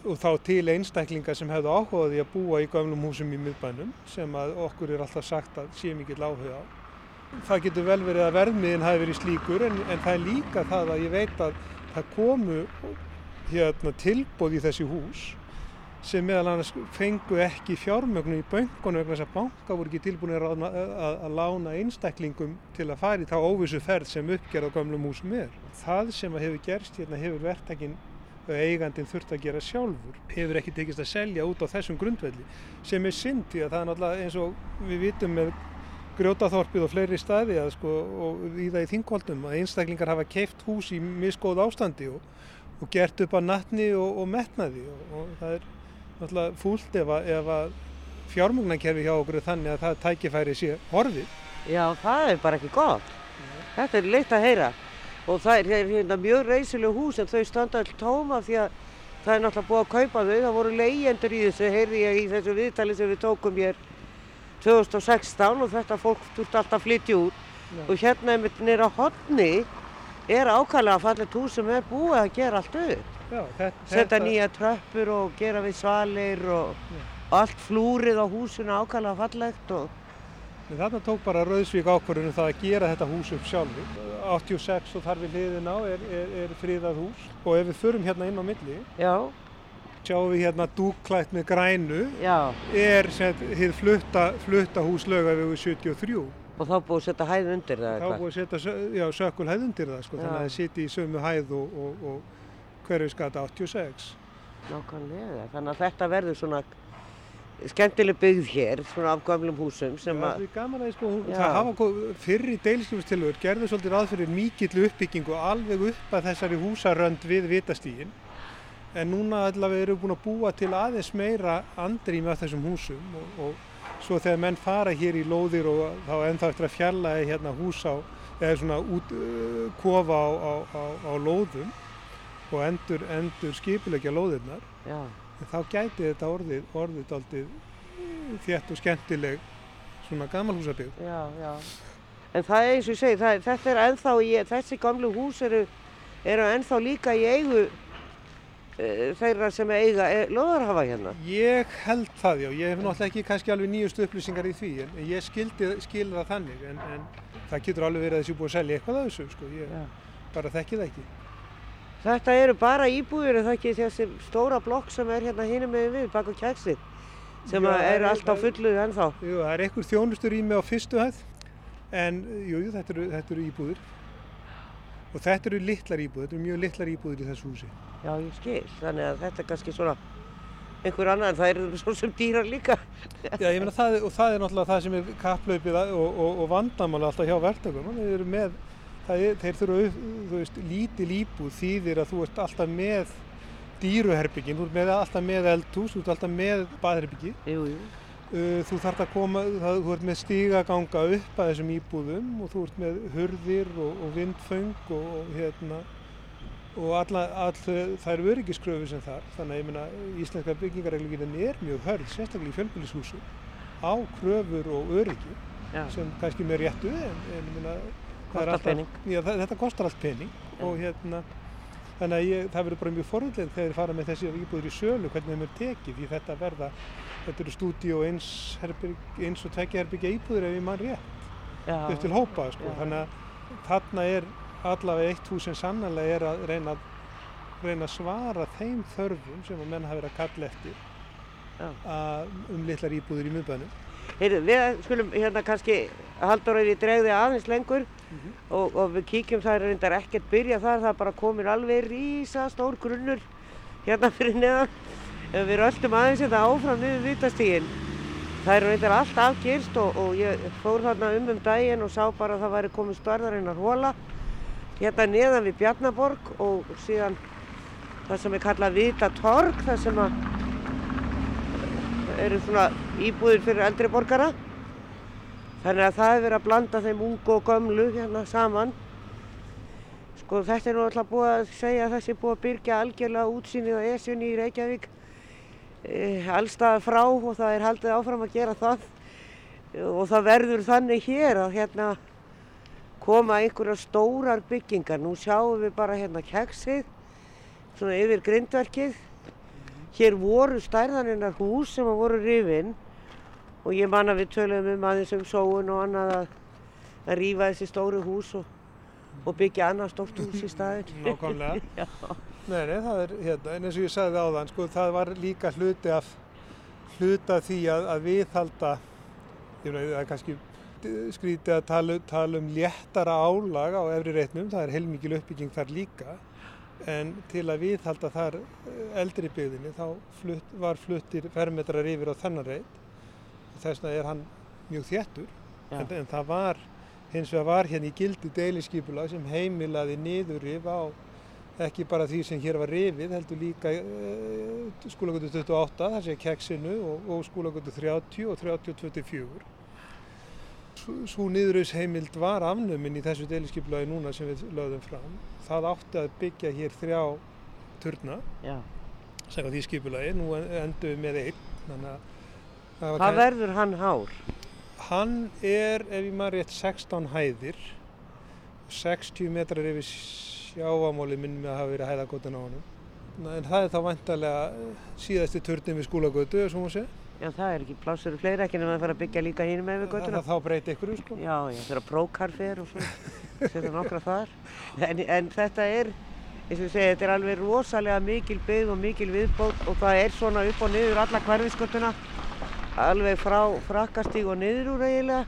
og þá til einstaklingar sem hefðu áhugaði að búa í gamlum húsum í miðbænum sem að okkur er alltaf sagt að sé mikill áhuga á. Það getur vel verið að verðmiðin hafi verið slíkur en, en það er líka það að ég veit að það komu hérna, tilbóð í þessi hús sem meðal annars fengu ekki fjármögnu í böngunum vegna þess að banka voru ekki tilbúin að, að, að lána einstaklingum til að fara í þá óvissu ferð sem uppgerð á gamlum húsum er. Það sem hefur gerst hérna hefur verktakinn eigandin þurft að gera sjálfur hefur ekki tekist að selja út á þessum grundvelli sem er synd því að það er náttúrulega eins og við vitum með grjótaþorpið og fleiri staði að sko og í það í þingkoldum að einstaklingar hafa keift hús í miskóð ástandi og, og gert upp að natni og, og metnaði og, og það er náttúrulega fúlt ef að, að fjármugnakerfi hjá okkur er þannig að það tækifæri sé horfið.
Já það er bara ekki gott. Þetta er leitt að heyra og það er hérna mjög reysileg hús en þau standa all tóma því að það er náttúrulega búið að kaupa þau, það voru leyendur í þessu, heyrði ég í þessu viðtali sem við tókum hér 2016 og þetta fólk þurfti alltaf að flytja út Já. og hérna einmitt nýra hodni er ákvæmlega fallet hús sem er búið að gera allt upp, setja nýja tröppur og gera við svalir og, og allt flúrið á húsinu ákvæmlega fallegt og
Þarna tók bara Rauðsvík ákvörðunum það að gera þetta hús upp sjálfur. 86 og þar við liðin á er, er, er fríðað hús og ef við förum hérna inn á milli Já. sjáum við hérna dúkklætt með grænu Já. er hér flutta, flutta hús lögavegu 73.
Og þá búið að setja hæð undir það
eitthvað? Þá búið að setja sökul hæð undir það sko, þannig að það siti í sömu hæð og, og, og hverju skata 86.
Nákvæmlega, þannig að þetta verður svona skemmtileg byggð hér, svona af gamlum húsum sem
að... Það er gaman að sko, það hafa fyrri deilskjöfustilur gerði svolítið aðfyrir mikill uppbyggingu alveg upp að þessari húsarönd við vitastígin en núna allavega eru búin að búa til aðeins meira andri með þessum húsum og, og svo þegar menn fara hér í lóðir og þá ennþá eftir að fjalla hérna hús á, eða svona út, uh, kofa á, á, á, á lóðum og endur, endur skipilegja lóðirnar Já þá gæti þetta orðið, orðið aldrei þétt og skemmtileg svona gammalhúsabíð.
Já, já. En það er eins og ég segi, það, þetta er ennþá í, þessi gamlu hús eru, eru ennþá líka í eigu þeirra sem eiga e, loðarhafa hérna.
Ég held það, já. Ég hef náttúrulega ekki kannski alveg nýjustu upplýsingar í því, en ég skildi, skildi það þannig, en, en það getur alveg verið að þessi búið að selja eitthvað af þessu, sko. Ég já. bara þekki það ekki.
Þetta eru bara íbúðir en það ekki þessi stóra blokk sem er hérna hínum með við baka kæksið sem já, er alltaf fulluð ennþá.
Jú, það er einhver þjónustur í mig á fyrstu hæð en jú, þetta eru, þetta eru íbúðir og þetta eru litlar íbúðir, þetta eru mjög litlar íbúðir í þessu húsi.
Já, ég skil, þannig að þetta er kannski svona einhver annar en það eru svona sem dýrar líka.
Já, ég meina það og það er náttúrulega það sem er kapplaupið og, og, og vandamála alltaf hjá verðtökum, þeir eru með er, þeir þurfa, þú veist, lítið líbúð þýðir að þú ert alltaf með dýruherbyggin, þú ert með, alltaf með eldhús, þú ert alltaf með baðherbyggi. Jú, jú. Uh, þú þarf að koma, það, þú ert með stígaganga upp að þessum íbúðum og þú ert með hurðir og, og vindföng og, og hérna og alla, all það eru öryggiskröfu sem þar þannig að ég meina íslenska byggingareglugin er mjög hörð, sérstaklega í fjölbyrjishúsu á kröfur og öryggi Já. sem kannski með réttu en, en ég meina
Kostar pening.
Já, þetta kostar allt pening ja. og hérna þannig að ég, það verður bara mjög forðilegt þegar þið fara með þessi íbúður í sölu hvernig þeim er tekið því þetta verða, þetta eru stúdíu eins, eins og tvekja herbyggja íbúður ef ég mann rétt. Upp til hópa sko. þannig að þarna er allavega eitt hús sem sannlega er að reyna, reyna að svara þeim þörfum sem að menn hafa verið að kalla eftir að, um litlar íbúður í miðbænum.
Heyrðu, við skulum hérna kannski haldur að við dregði aðeins lengur mm -hmm. og, og við kíkjum það er reyndar ekkert byrja þar, það bara komir alveg rísa stór grunnur hérna fyrir neðan. Við röldum aðeins þetta hérna áfram niður vitastíginn. Það er reyndar allt afgirst og, og ég fór þarna um um daginn og sá bara að það væri komið starðarinnar hóla hérna neðan við Bjarnaborg og síðan það sem er kallað Vita Torg, það sem eru svona íbúðir fyrir eldri borgara. Þannig að það hefur verið að blanda þeim ungu og gömlu hérna saman. Sko þetta er nú alltaf búið að segja að þessi er búið að byrja algjörlega útsýnið á Esjunni í Reykjavík e, allstað frá og það er haldið áfram að gera það og það verður þannig hér að hérna koma einhverja stórar byggingar. Nú sjáum við bara hérna keksið, svona yfir grindverkið. Hér voru stærðaninnar hús sem voru rifinn og ég man að við töluðum um aðeins um sóun og annað að, að rýfa þessi stóru hús og, og byggja annað stórt hús í staðin.
Nákvæmlega. nei, nei, það er hérna, en eins og ég sagði á þann, sko, það var líka hluti af, hluti af því að, að viðhalda, ég veit, það er kannski skrítið að tala, tala um léttara álag á efri reitnum, það er heilmikil uppbygging þar líka en til að viðhalda þar eh, eldri byggðinni þá flutt, var fluttir fermetrar yfir á þennan reit þess vegna er hann mjög þéttur en, en það var hins vegar var hérna í gildi deilinskipula sem heimilaði niðurrif á ekki bara því sem hér var rifið heldur líka uh, skólagötu 28 þar sé keksinu og, og skólagötu 30 og 30-24 svo niðurhausheimild var afnuminn í þessu deiliskyplagi núna sem við lögðum fram. Það átti að byggja hér þrjá turna, segja því skipulagi, nú endum við með einn.
Hvað kann... verður hann hár?
Hann er, ef ég maður rétt, 16 hæðir, 60 metrar yfir sjáamáli minnum að hafa verið hæðagótan á hann. En það er þá vantarlega síðasti turnin við skólagötu, svo má segja.
Já, það er ekki plásur og fleira, ekki nema að fara að byggja líka hínum með við göttuna.
Það þá breyti ykkur, sko.
Já, já, þeirra prókar fer og svona, setja nokkra þar. En, en þetta er, eins og ég segi, þetta er alveg rosalega mikil byggð og mikil viðbót og það er svona upp og niður alla hverfisgöttuna, alveg frá frakkastíg og niður úr eiginlega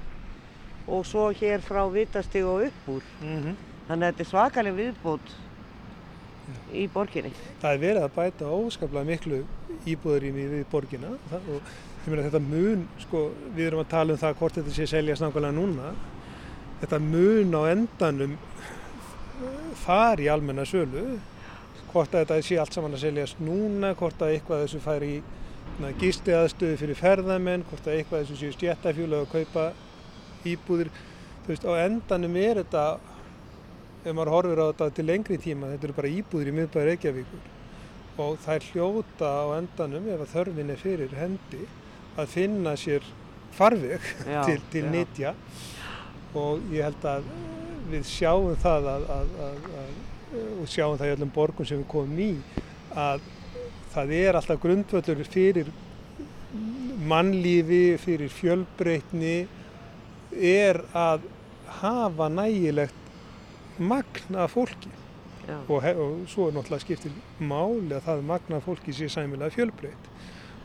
og svo hér frá vitastíg og upp úr. Mm -hmm. Þannig að þetta er svakalega viðbót í borginni.
Það er verið að bæta óskaplega miklu íbúðurými við borgina og meina, þetta mun, sko, við erum að tala um það hvort þetta sé seljast nákvæmlega núna þetta mun á endanum fari í almenna sölu hvort að þetta sé allt saman að seljast núna hvort að eitthvað þessu fari í gisti aðstöðu fyrir ferðamenn hvort að eitthvað þessu séu stjættafjóla að kaupa íbúðir. Þú veist, á endanum er þetta ef maður horfir á þetta til lengri tíma þetta eru bara íbúðir í miðbæri Reykjavíkur. Og þær hljóta á endanum ef að þörfin er fyrir hendi að finna sér farveg já, til, til nýtja og ég held að við sjáum það að, að, að, og sjáum það í öllum borgum sem við komum í að það er alltaf grundvöldur fyrir mannlífi, fyrir fjölbreytni er að hafa nægilegt magn af fólki. Og, og svo er náttúrulega skiptil máli að það magna fólki sé sæmilega fjölbreytt.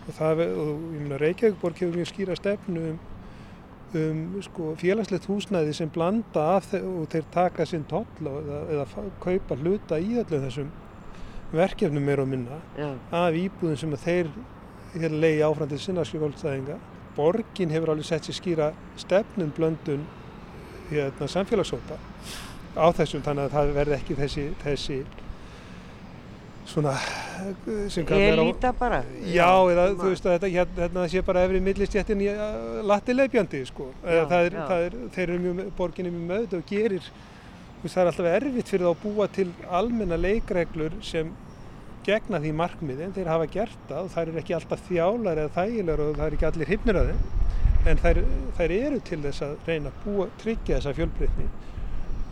Og það, og Reykjavíkborg hefur mjög skýra stefnu um, um sko, félagslegt húsnæði sem blanda af þeir og þeir taka sinn toll eða, eða kaupa hluta í öllum þessum verkefnum meira og minna Já. af íbúðum sem þeir leiði áfram til sinna skjólstæðinga. Borgin hefur alveg sett sér skýra stefnum blöndun hérna, samfélagshópa á þessum þannig að það verði ekki þessi, þessi svona
Elíta bara?
Já, eða þú veist að þetta hérna, hérna sé bara efri millistjættin í uh, latileipjandi sko. Já, það er, það er, þeir eru mjög, borginni mjög möðu og gerir veist, það er alltaf erfitt fyrir það að búa til almenna leikreglur sem gegna því markmiði en þeir hafa gert það og það er ekki alltaf þjálar eða þægilegar og það er ekki allir hifnir að þeim. En þær, þær eru til þess að reyna að búa, tryggja þessa fjölbreytni.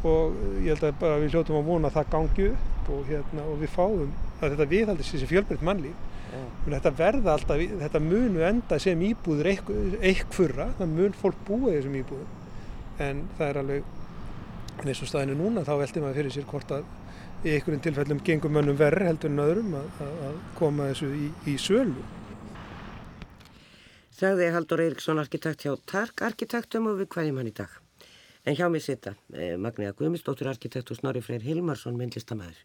Og ég held að bara við hljóttum að vona að það gangi upp og, hérna, og við fáum að þetta viðhaldist þessi fjölbreytt mannlíf. Yeah. þetta verða alltaf, þetta munu enda sem íbúður eitthfurra, það mun fólk búa þessum íbúðum. En það er alveg en eins og staðinu núna þá veldi maður fyrir sér hvort að í einhverjum tilfellum gengum mönnum verri heldur en öðrum að, að koma þessu í, í sölu
Þauði Haldur Eiríksson arkitekt hjá Tark Arkitektum og við hverjum hann í dag En hjá mig sita eh, Magníða Guðmundsdóttir arkitekt og Snorri Freyr Hilmarsson myndlistamæður.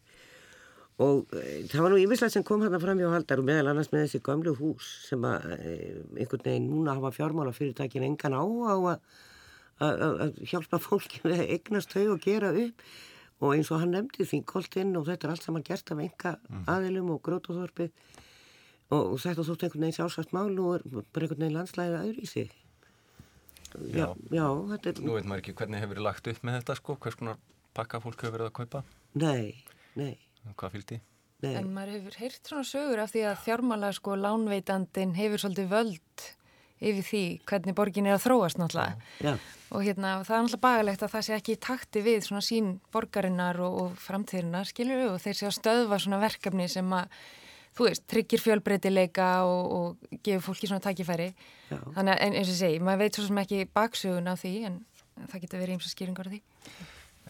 Og eh, það var nú yfirslega sem kom hérna fram hjá Haldar og meðal annars með þessi gamlu hús sem að eh, einhvern veginn núna hafa fjármála fyrirtækin engan á á að hjálpa fólki með að eignast þau og gera upp. Og eins og hann nefndi þingkoltinn og þetta er allt saman gert af enga mm. aðilum og grótóþorfi og, og þetta þótt einhvern veginn sjálfsagt mál og er bara einhvern veginn landslæðið aður í sig.
Já, já, þetta er... Nú veit maður ekki hvernig hefur verið lagt upp með þetta sko, hvers konar pakka fólk hefur verið að kaupa?
Nei, nei.
Hvað fylgdi?
Nei. En maður hefur heyrt svona sögur af því að fjármála sko lánveitandin hefur svolítið völd yfir því hvernig borgin er að þróast náttúrulega. Já. Og hérna, það er náttúrulega bagalegt að það sé ekki í takti við svona sín borgarinnar og, og framtíðinnar, skilur við, og þeir sé að stöðva svona verkefni sem að, þú veist, tryggir fjölbreytileika og, og gefur fólki svona takkifæri. Já. Þannig að, eins og segi, maður veit svo sem ekki baksögun á því, en það getur verið eins og skýringar á því.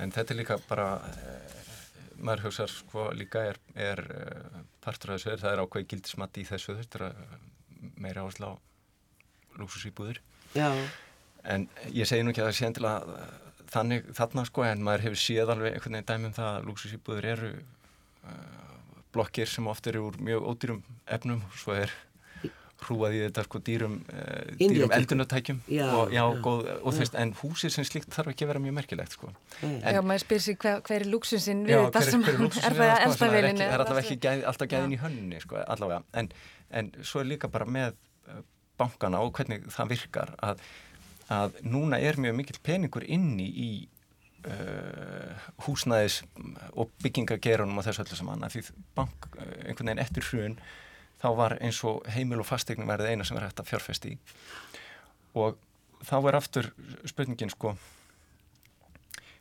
En þetta er líka bara, eh, maður hugsaður sko líka er, er eh, partur af þessu, það er ákveð gildismatti í þessu, þetta er meira áherslu á lúksusýbúður. Já. En ég segi nú ekki að það sé endilega þannig þarna sko, en maður hefur séð alveg einhvern veginn dæmum það að lúksusýbúður eru uh, blokkir sem oft eru úr mjög ódýrum efnum, svo er hrúað í þetta sko dýrum, uh, dýrum eldunatækjum já, og, já, já, góð, og þú veist, en húsið sem slikt þarf ekki að vera mjög merkilegt sko.
En, já, maður spyr sér hver, hver er lúksusinn við þetta sem er það að eldavilinu.
Það er alltaf ekki gæð, alltaf gæðin í hönni sko, allavega, en, en svo er líka bara með uh, bankana og hvernig það virkar að, að núna er mjög mikil peningur inni í Uh, húsnæðis og byggingagerunum og þessu öllu saman að því bank, uh, einhvern veginn eftir hrjön þá var eins og heimil og fasteign verið eina sem er hægt að fjárfesti í. Og þá er aftur spurningin sko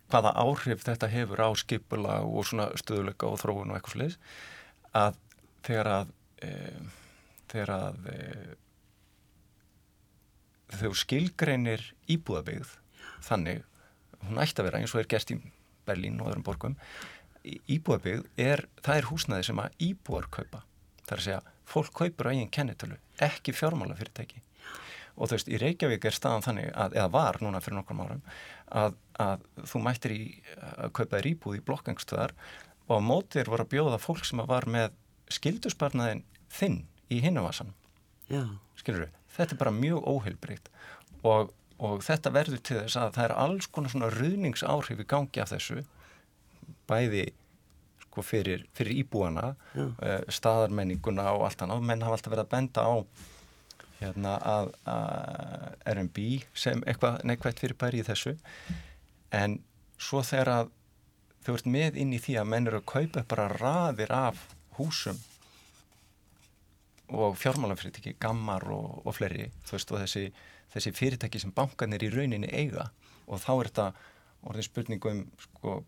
hvaða áhrif þetta hefur á skipula og svona stöðuleika og þróun og eitthvað sliðis að þegar að e, þegar að e, þegar skilgreinir íbúðabegð þannig, hún ætti að vera eins og er gert í Berlín og öðrum borgum íbúðabegð er, það er húsnaði sem að íbúar kaupa það er að segja fólk kaupur á eigin kennitölu, ekki fjármálafyrirtæki. Og þú veist, í Reykjavík er staðan þannig, að, eða var núna fyrir nokkrum árum, að, að þú mættir í að kaupa þér íbúð í blokkangstöðar og á mótir voru að bjóða fólk sem var með skildusbarnaðin þinn í hinnuvasan. Skilur þú? Þetta er bara mjög óheilbrygt og, og þetta verður til þess að það er alls konar svona ruðningsáhrif í gangi af þessu, bæði sko fyrir, fyrir íbúana uh, staðarmenninguna og allt annað. Menn hafa alltaf verið að benda á hérna að, að R&B sem eitthvað neikvægt fyrir bæri í þessu. En svo þegar að þau ert með inn í því að menn eru að kaupa bara raðir af húsum og fjármálafyrirtæki, gammar og, og fleiri, þú veist, og þessi, þessi fyrirtæki sem bankanir í rauninni eiga og þá er þetta orðin spurningum sko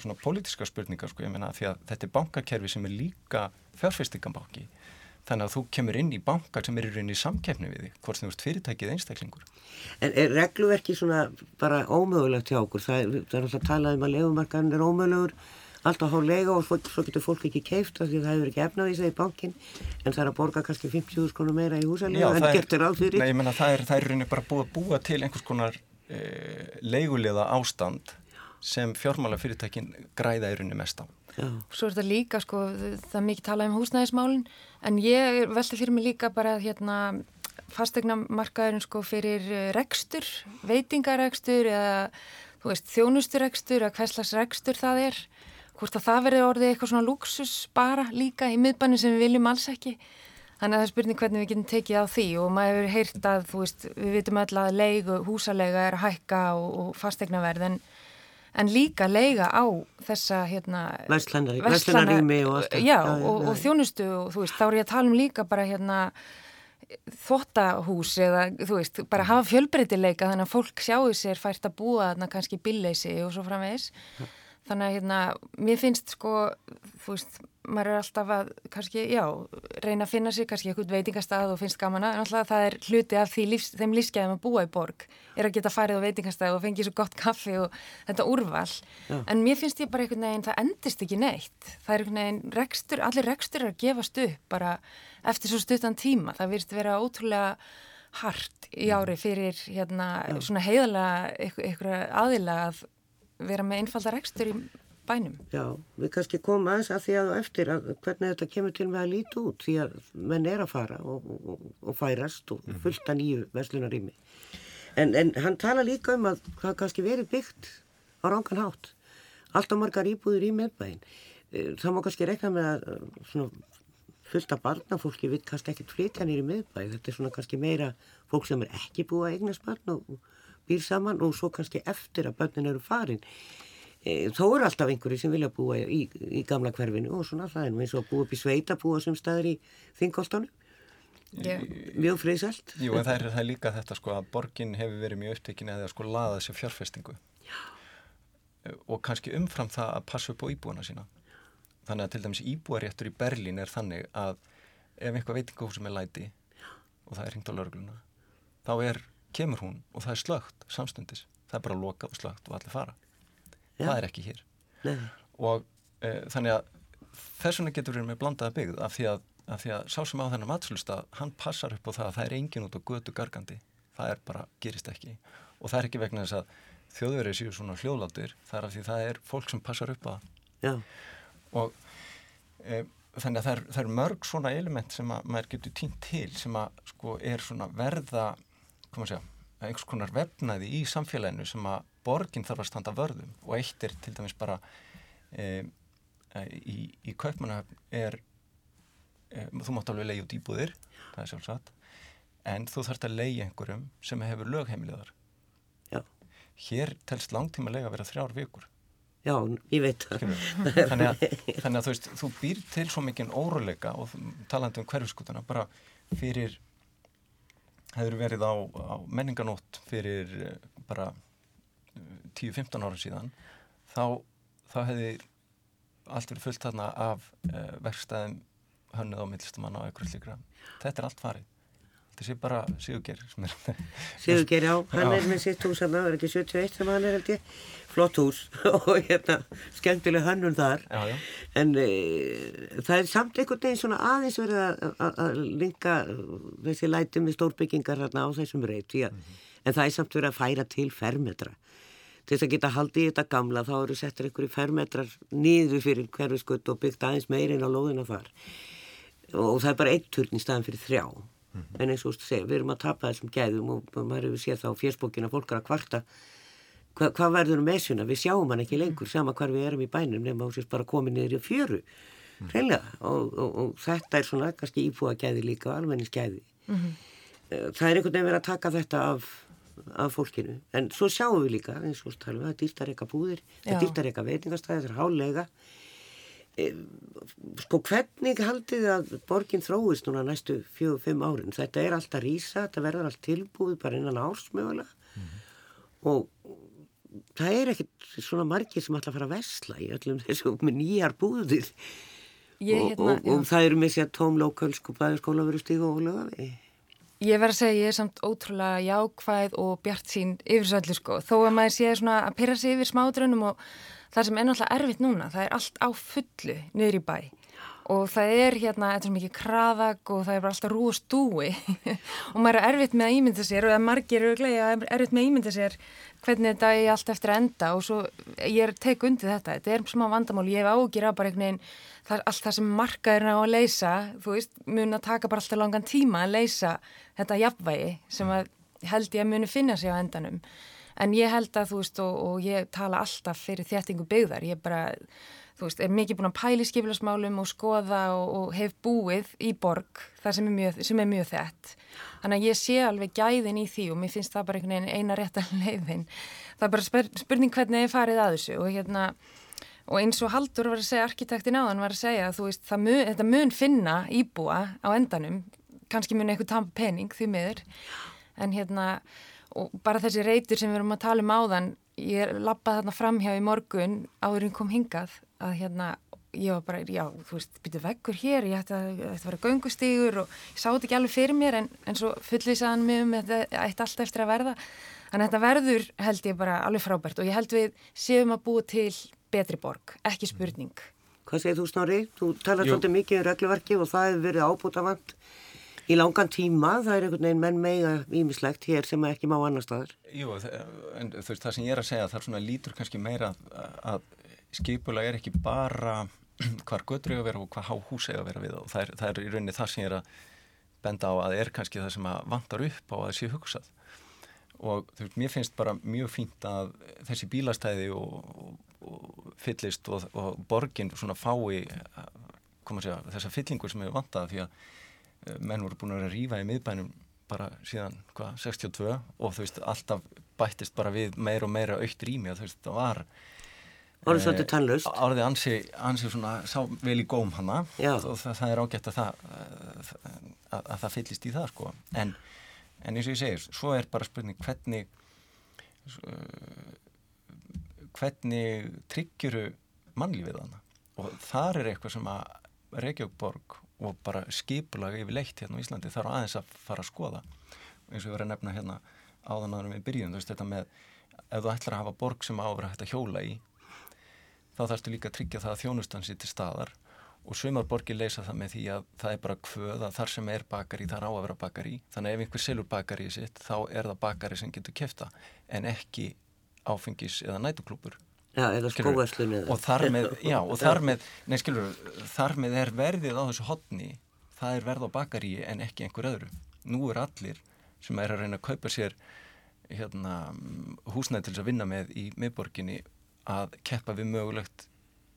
svona pólitíska spurningar sko, ég meina því að þetta er bankakerfi sem er líka fjárfestingambanki þannig að þú kemur inn í bankar sem er í rauninni samkefni við þig, hvort þú ert fyrirtækið einstaklingur.
En er regluverki svona bara ómögulegt hjá okkur? Það er, það er alltaf að tala um að legumarkaðin er ómögulegur, alltaf há lega og svo, svo getur fólk ekki keift af því það hefur ekki efnavísað í bankin en það er að borga kannski 50.000 krónur meira í húsalega en getur áþyrir.
Nei, ég menna það er, það er rauninni bara búið að búa til einhvers konar e, leigulega ástand sem fjármálafyrirtækin græða í rauninni mest á.
Já. Svo er þetta líka sko, það er mikið talað um húsnæðismálinn en ég veldi fyrir mig líka bara hérna fastegna markaðurinn sko fyrir eh, rekstur, veitingarekstur eða þú veist þjónusturekstur eða hverslas rekstur það er hvort að það verður orðið eitthvað svona luxus bara líka í miðbanni sem við viljum alls ekki. Þannig að það er spurning hvernig við getum tekið á því og maður hefur heyrt að þú veist við vitum öll að leigu, húsalega er að hækka og, og fastegnaverð en en líka leiga á þessa hérna,
Vestlanarími og
já, og, og þjónustu og þú veist, þá er ég að tala um líka bara hérna þottahús eða þú veist, bara hafa fjölbreytileika þannig að fólk sjáu sér fært að búa þarna kannski billeysi og svo framvegs þannig að hérna, mér finnst sko, þú veist, maður er alltaf að kannski, já, reyna að finna sér kannski eitthvað veitingastað og finnst gaman að en alltaf það er hluti af lífs, þeim lífsgæðum að búa í borg, er að geta farið á veitingastað og fengið svo gott kaffi og þetta úrval, já. en mér finnst ég bara einhvern veginn, það endist ekki neitt. Það er einhvern veginn, rekstur, allir rekstur er að gefast upp bara eftir svo stuttan tíma, það virðist vera ótrúlega hart í ári fyrir hérna, svona heiðalega ykkur aðila að vera með einfaldar rekstur í bænum.
Já, við kannski komum aðeins að því að eftir að hvernig þetta kemur til með að líti út því að menn er að fara og, og, og færast og mhm. fullta nýju veslunarími. En, en hann tala líka um að það kannski verið byggt á rángan hátt. Alltaf margar íbúður í meðbæin. E, það má kannski rekna með að svona, fullta barnafólki við kannski ekkert flytja nýri meðbæi. Þetta er svona kannski meira fólk sem er ekki búið að eignast barn og, og býr saman og svo kannski eftir að börnin eru farin e, þó eru alltaf einhverju sem vilja búa í, í gamla hverfinu og svona það er eins og að búa upp í sveita búa sem staður í þingoltónu yeah. mjög friðsælt
Jú, en það er, það er líka þetta sko að borgin hefur verið mjög upptekinn eða sko laðað sér fjárfestingu Já. og kannski umfram það að passa upp á íbúana sína þannig að til dæmis íbúaréttur í Berlín er þannig að ef einhvað veitingahúsum er læti Já. og það er hringt á lörgluna þá er, kemur hún og það er slögt samstundis, það er bara lokað og slögt og allir fara. Já. það er ekki hér. Nei. og e, þannig að þess vegna getur við með blandaða byggð af því að, af því að sá sem á þennan matslust að hann passar upp á það að það er engin út á götu gargandi, það er bara, gerist ekki. Og það er ekki vegna þess að þjóðverið séu svona hljóðlátur það er af því það er fólk sem passar upp á það. Og e, þannig að það er, það er mörg svona element sem að maður getur týnt til sem að sko er svona verða segja, einhvers konar vefnaði í samfélaginu sem að borginn þarf að standa vörðum og eitt er til dæmis bara e, í, í kaupmanahöfn er e, þú mátt alveg leiði út íbúðir það er sjálfsagt en þú þarfst að leiði einhverjum sem hefur lögheimiliðar hér telst langtíma lega að vera þrjár vikur.
Já, ég veit
það. Þannig að, þannig að þú veist, þú býr til svo mikið óruleika og talandi um hverfiskutuna bara fyrir, hefur verið á, á menninganót fyrir eh, bara 10-15 eh, ára síðan, þá, þá hefði allt verið fullt þarna af uh, verkstæðum hönnuð á millistumann og eitthvað slíkra. Þetta er allt farið. Þetta sé bara Sigurger
Sigurger, já, hann já. er með sitt hús hann, er ekki 71 sem hann er held ég flott hús og hérna skemmtileg hannun þar já, já. en e, það er samt einhvern veginn svona aðeins verið að linka þessi lætum með stórbyggingar hérna á þessum reyt mm -hmm. en það er samt verið að færa til fermetra til þess að geta haldið í þetta gamla þá eru settir einhverju fermetrar nýðu fyrir hverju skutt og byggt aðeins meirinn á lóðina þar og það er bara eitt turn í staðan fyrir þrjá mm -hmm. en eins og þú segir, við erum að tapa þessum gæðum og maður hefur séð þá fjersbókina fólk er að kvarta. Hva, hvað verður um esuna, við sjáum hann ekki lengur sama hvar við erum í bænum nema sést bara komið niður í fjöru mm -hmm. og, og, og þetta er svona kannski ífúa gæði líka, almenningsgæði. Mm -hmm. það er einhvern veginn verið að taka þetta af, af fólkinu. En svo sjáum við líka, eins og talum við það er dýrtar eitthvað búðir, dýrtar eitthvað veitingastæði það er hálega sko hvernig haldið að borginn þróist núna næstu fjög, fimm árin? Þetta er alltaf rýsa, þetta verður allt tilbúið bara innan ársmjögulega mm -hmm. og það er ekkert svona margir sem alltaf fara að vesla í öllum þessu með nýjar búðir.
Ég,
og, hérna, og, og það eru með sér tómlókölsk og bæðarskóla verið stíg og lögaði
Ég verð að segja ég er samt ótrúlega jákvæð og bjart sín yfir svo allir sko. Þó að maður sé svona að pyrra sig yfir smádrönum og það sem er náttúrulega erfitt núna, það er allt á fullu niður í bæ. Og það er hérna, er mikið kraðag og það er bara alltaf rú og stúi. Og maður er erfitt með að ímynda sér og margir eru glæði að erfitt með að ímynda sér hvernig þetta er allt eftir að enda. Og svo ég er tek undir þetta, þetta er smá vandamál, ég hef ágjur af bara einhvern veginn það, allt það sem markaðurna á að leysa, þú veist, mun að taka bara alltaf langan tíma að leysa þetta jafnvægi sem að held ég að muni finna sig á endanum en ég held að þú veist og, og ég tala alltaf fyrir þéttingu byggðar, ég bara þú veist, er mikið búin að pæli skipilasmálum og skoða og, og hef búið í borg það sem er mjög, sem er mjög þett þannig að ég sé alveg gæðin í því og mér finnst það bara einhvern veginn eina réttan leiðin. Það er bara spurning hvernig ég farið að þessu og hérna og eins og Haldur var að segja, arkitektin áðan var að segja að þú veist, mun, þetta mun finna íbúa á endanum. Kannski mun eitthvað tampa pening því miður. En hérna og bara þessi reytur sem við erum að tala um áðan ég lappaði þarna framhjá í morgun áðurinn kom hingað að hérna ég var bara, já, þú veist, byrju vekkur hér ég ætti að, að vera göngustígur og ég sá þetta ekki alveg fyrir mér en, en svo fullísaðan mig um þetta eitt allt eftir að verða. Þannig að þetta verður held ég bara alveg frábært og ég held við séum að búa til betri borg, ekki spurning.
Hvað segir þú Snorri? Þú talar svolítið mikið um regluverki og það hefur verið ábútafant í langan tíma, það er einhvern veginn menn meiga ímislegt hér sem ekki má annar staðar.
Jú, en þú veist það sem ég er að segja, það er svona lítur kannski meira að, að skipula er ekki bara hvar göttur ég að vera og hvað há hús ég að vera við og það er, það er í rauninni það sem ég er að benda á að er kannski það sem að vantar upp á að sé hugsað og þú veist, mér finnst bara mjög fínt að þessi bílastæði og, og, og fyllist og, og borginn svona fái segja, þessa fyllingur sem hefur vantað því að menn voru búin að rýfa í miðbænum bara síðan hva, 62 og þú veist alltaf bættist bara við meira og meira aukt rými og þú veist það var
Orðið e, svolítið tannlaust.
Orðið ansi, ansi svona sá vel í góm hana. Og það, það er ágætt að það að, að það fyllist í það sko. En, en eins og ég segir, svo er bara spurning hvernig uh, hvernig tryggjuru mannlífið þannig og þar er eitthvað sem að Reykjavík borg og bara skipulaga yfir leitt hérna á Íslandi þarf aðeins að fara að skoða. Eins og ég var að nefna hérna áðan aðra við byrjum, þú veist þetta með ef þú ætlar að hafa borg sem áver að hætta hjóla í þá þarfstu líka að tryggja það að þjónustan sér til staðar og sumar borgir leysa það með því að það er bara kvöð að þar sem er bakari þar á að vera bakari þannig að ef einhver selur bakari sitt þá er það bakari sem getur kæfta en ekki áfengis eða nætuklúpur
Já, eða skóverslun
og þar með, já, og þar með nei, skilur, þar með er verðið á þessu hodni það er verð á bakari en ekki einhver öðru. Nú er allir sem er að reyna að kaupa sér hérna, húsnæði til þess að vinna með í miðborginni að keppa við mögulegt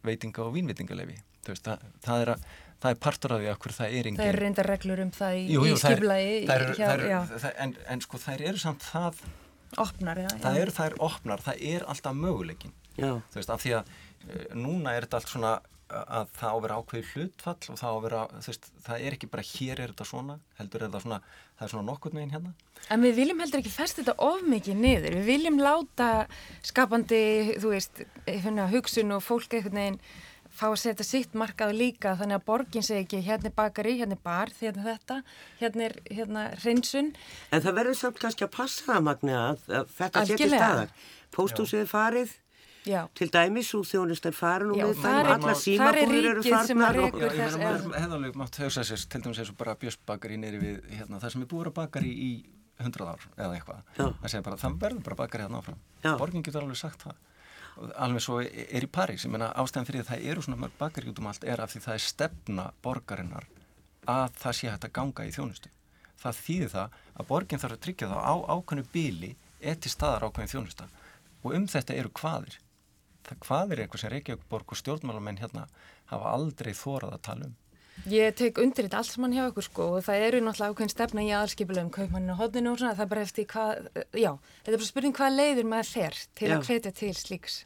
veitinga og vínveitingalefi veist, það, það, er að, það er partur af því að það er engin...
Það er reynda reglur um það í, í skiplægi
en, en sko þær eru samt það
opnar, já,
það eru þær opnar, það er alltaf möguleikin þú veist, af því að uh, núna er þetta allt svona að það á að vera ákveði hlutfall og það á að vera, þú veist, það er ekki bara hér er þetta svona, heldur er þetta svona það er svona nokkurnu einn hérna.
En við viljum heldur ekki festa þetta of mikið niður. Við viljum láta skapandi þú veist, hugsun og fólk einhvern veginn fá að setja sitt markað líka. Þannig að borgin segi ekki hérna er bakari, hérna er bar, hérna þetta hérna er hérna hreinsun.
En það verður samt kannski að passa það magna að, að þetta setja staðar. Pósthúsið er farið Já. til dæmis úr þjónust er farin og við það
alla símabúður eru farnar og
hefðalega mátt hugsa sér til dæmis eins og bara bjössbakari neyri við hérna, það sem er búið að bakari í hundrað ár eða eitthvað. Það segir bara það verður bara bakari hérna áfram. Borgin getur alveg sagt það. Alveg svo er í París, ég meina ástæðan fyrir það eru svona mörg bakari út um allt er af því það er stefna borgarinnar að það sé hægt að ganga í þjónustu. Það þýðir það að borgin þarf að tryggja það á ákveðinu bíli etti staðar ákveðin þjónusta. Og um þetta eru hvaðir það hvaðir er eitthvað sem Reykjavík borg og stjórnmálamenn hérna hafa aldrei þórað að tala um
Ég tek undir þetta allt saman hjá okkur sko og það eru náttúrulega ákveðin stefna í aðalskipulegum kaupmannin og hodninu og svona það er bara eftir hvað, já, þetta er bara spurning hvað leiður maður þér til já. að hvetja til slíks.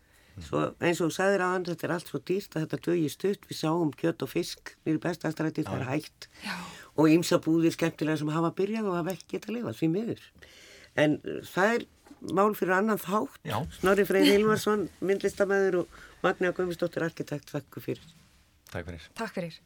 Svo eins og þú sagðir að þetta er allt svo dýrt að þetta dögi stutt, við sáum kjött og fisk nýri bestastrætti, það er hægt já. og ymsabúðir skemmtilega sem hafa byrjað og hafa ekki geta að lifa því miður. En það er mál fyrir annan þátt, Snorri Freyr Hilmarsson, myndlistamæður og Magna Guðmundsdóttir arkitekt,
Takk fyrir.
Takk fyrir.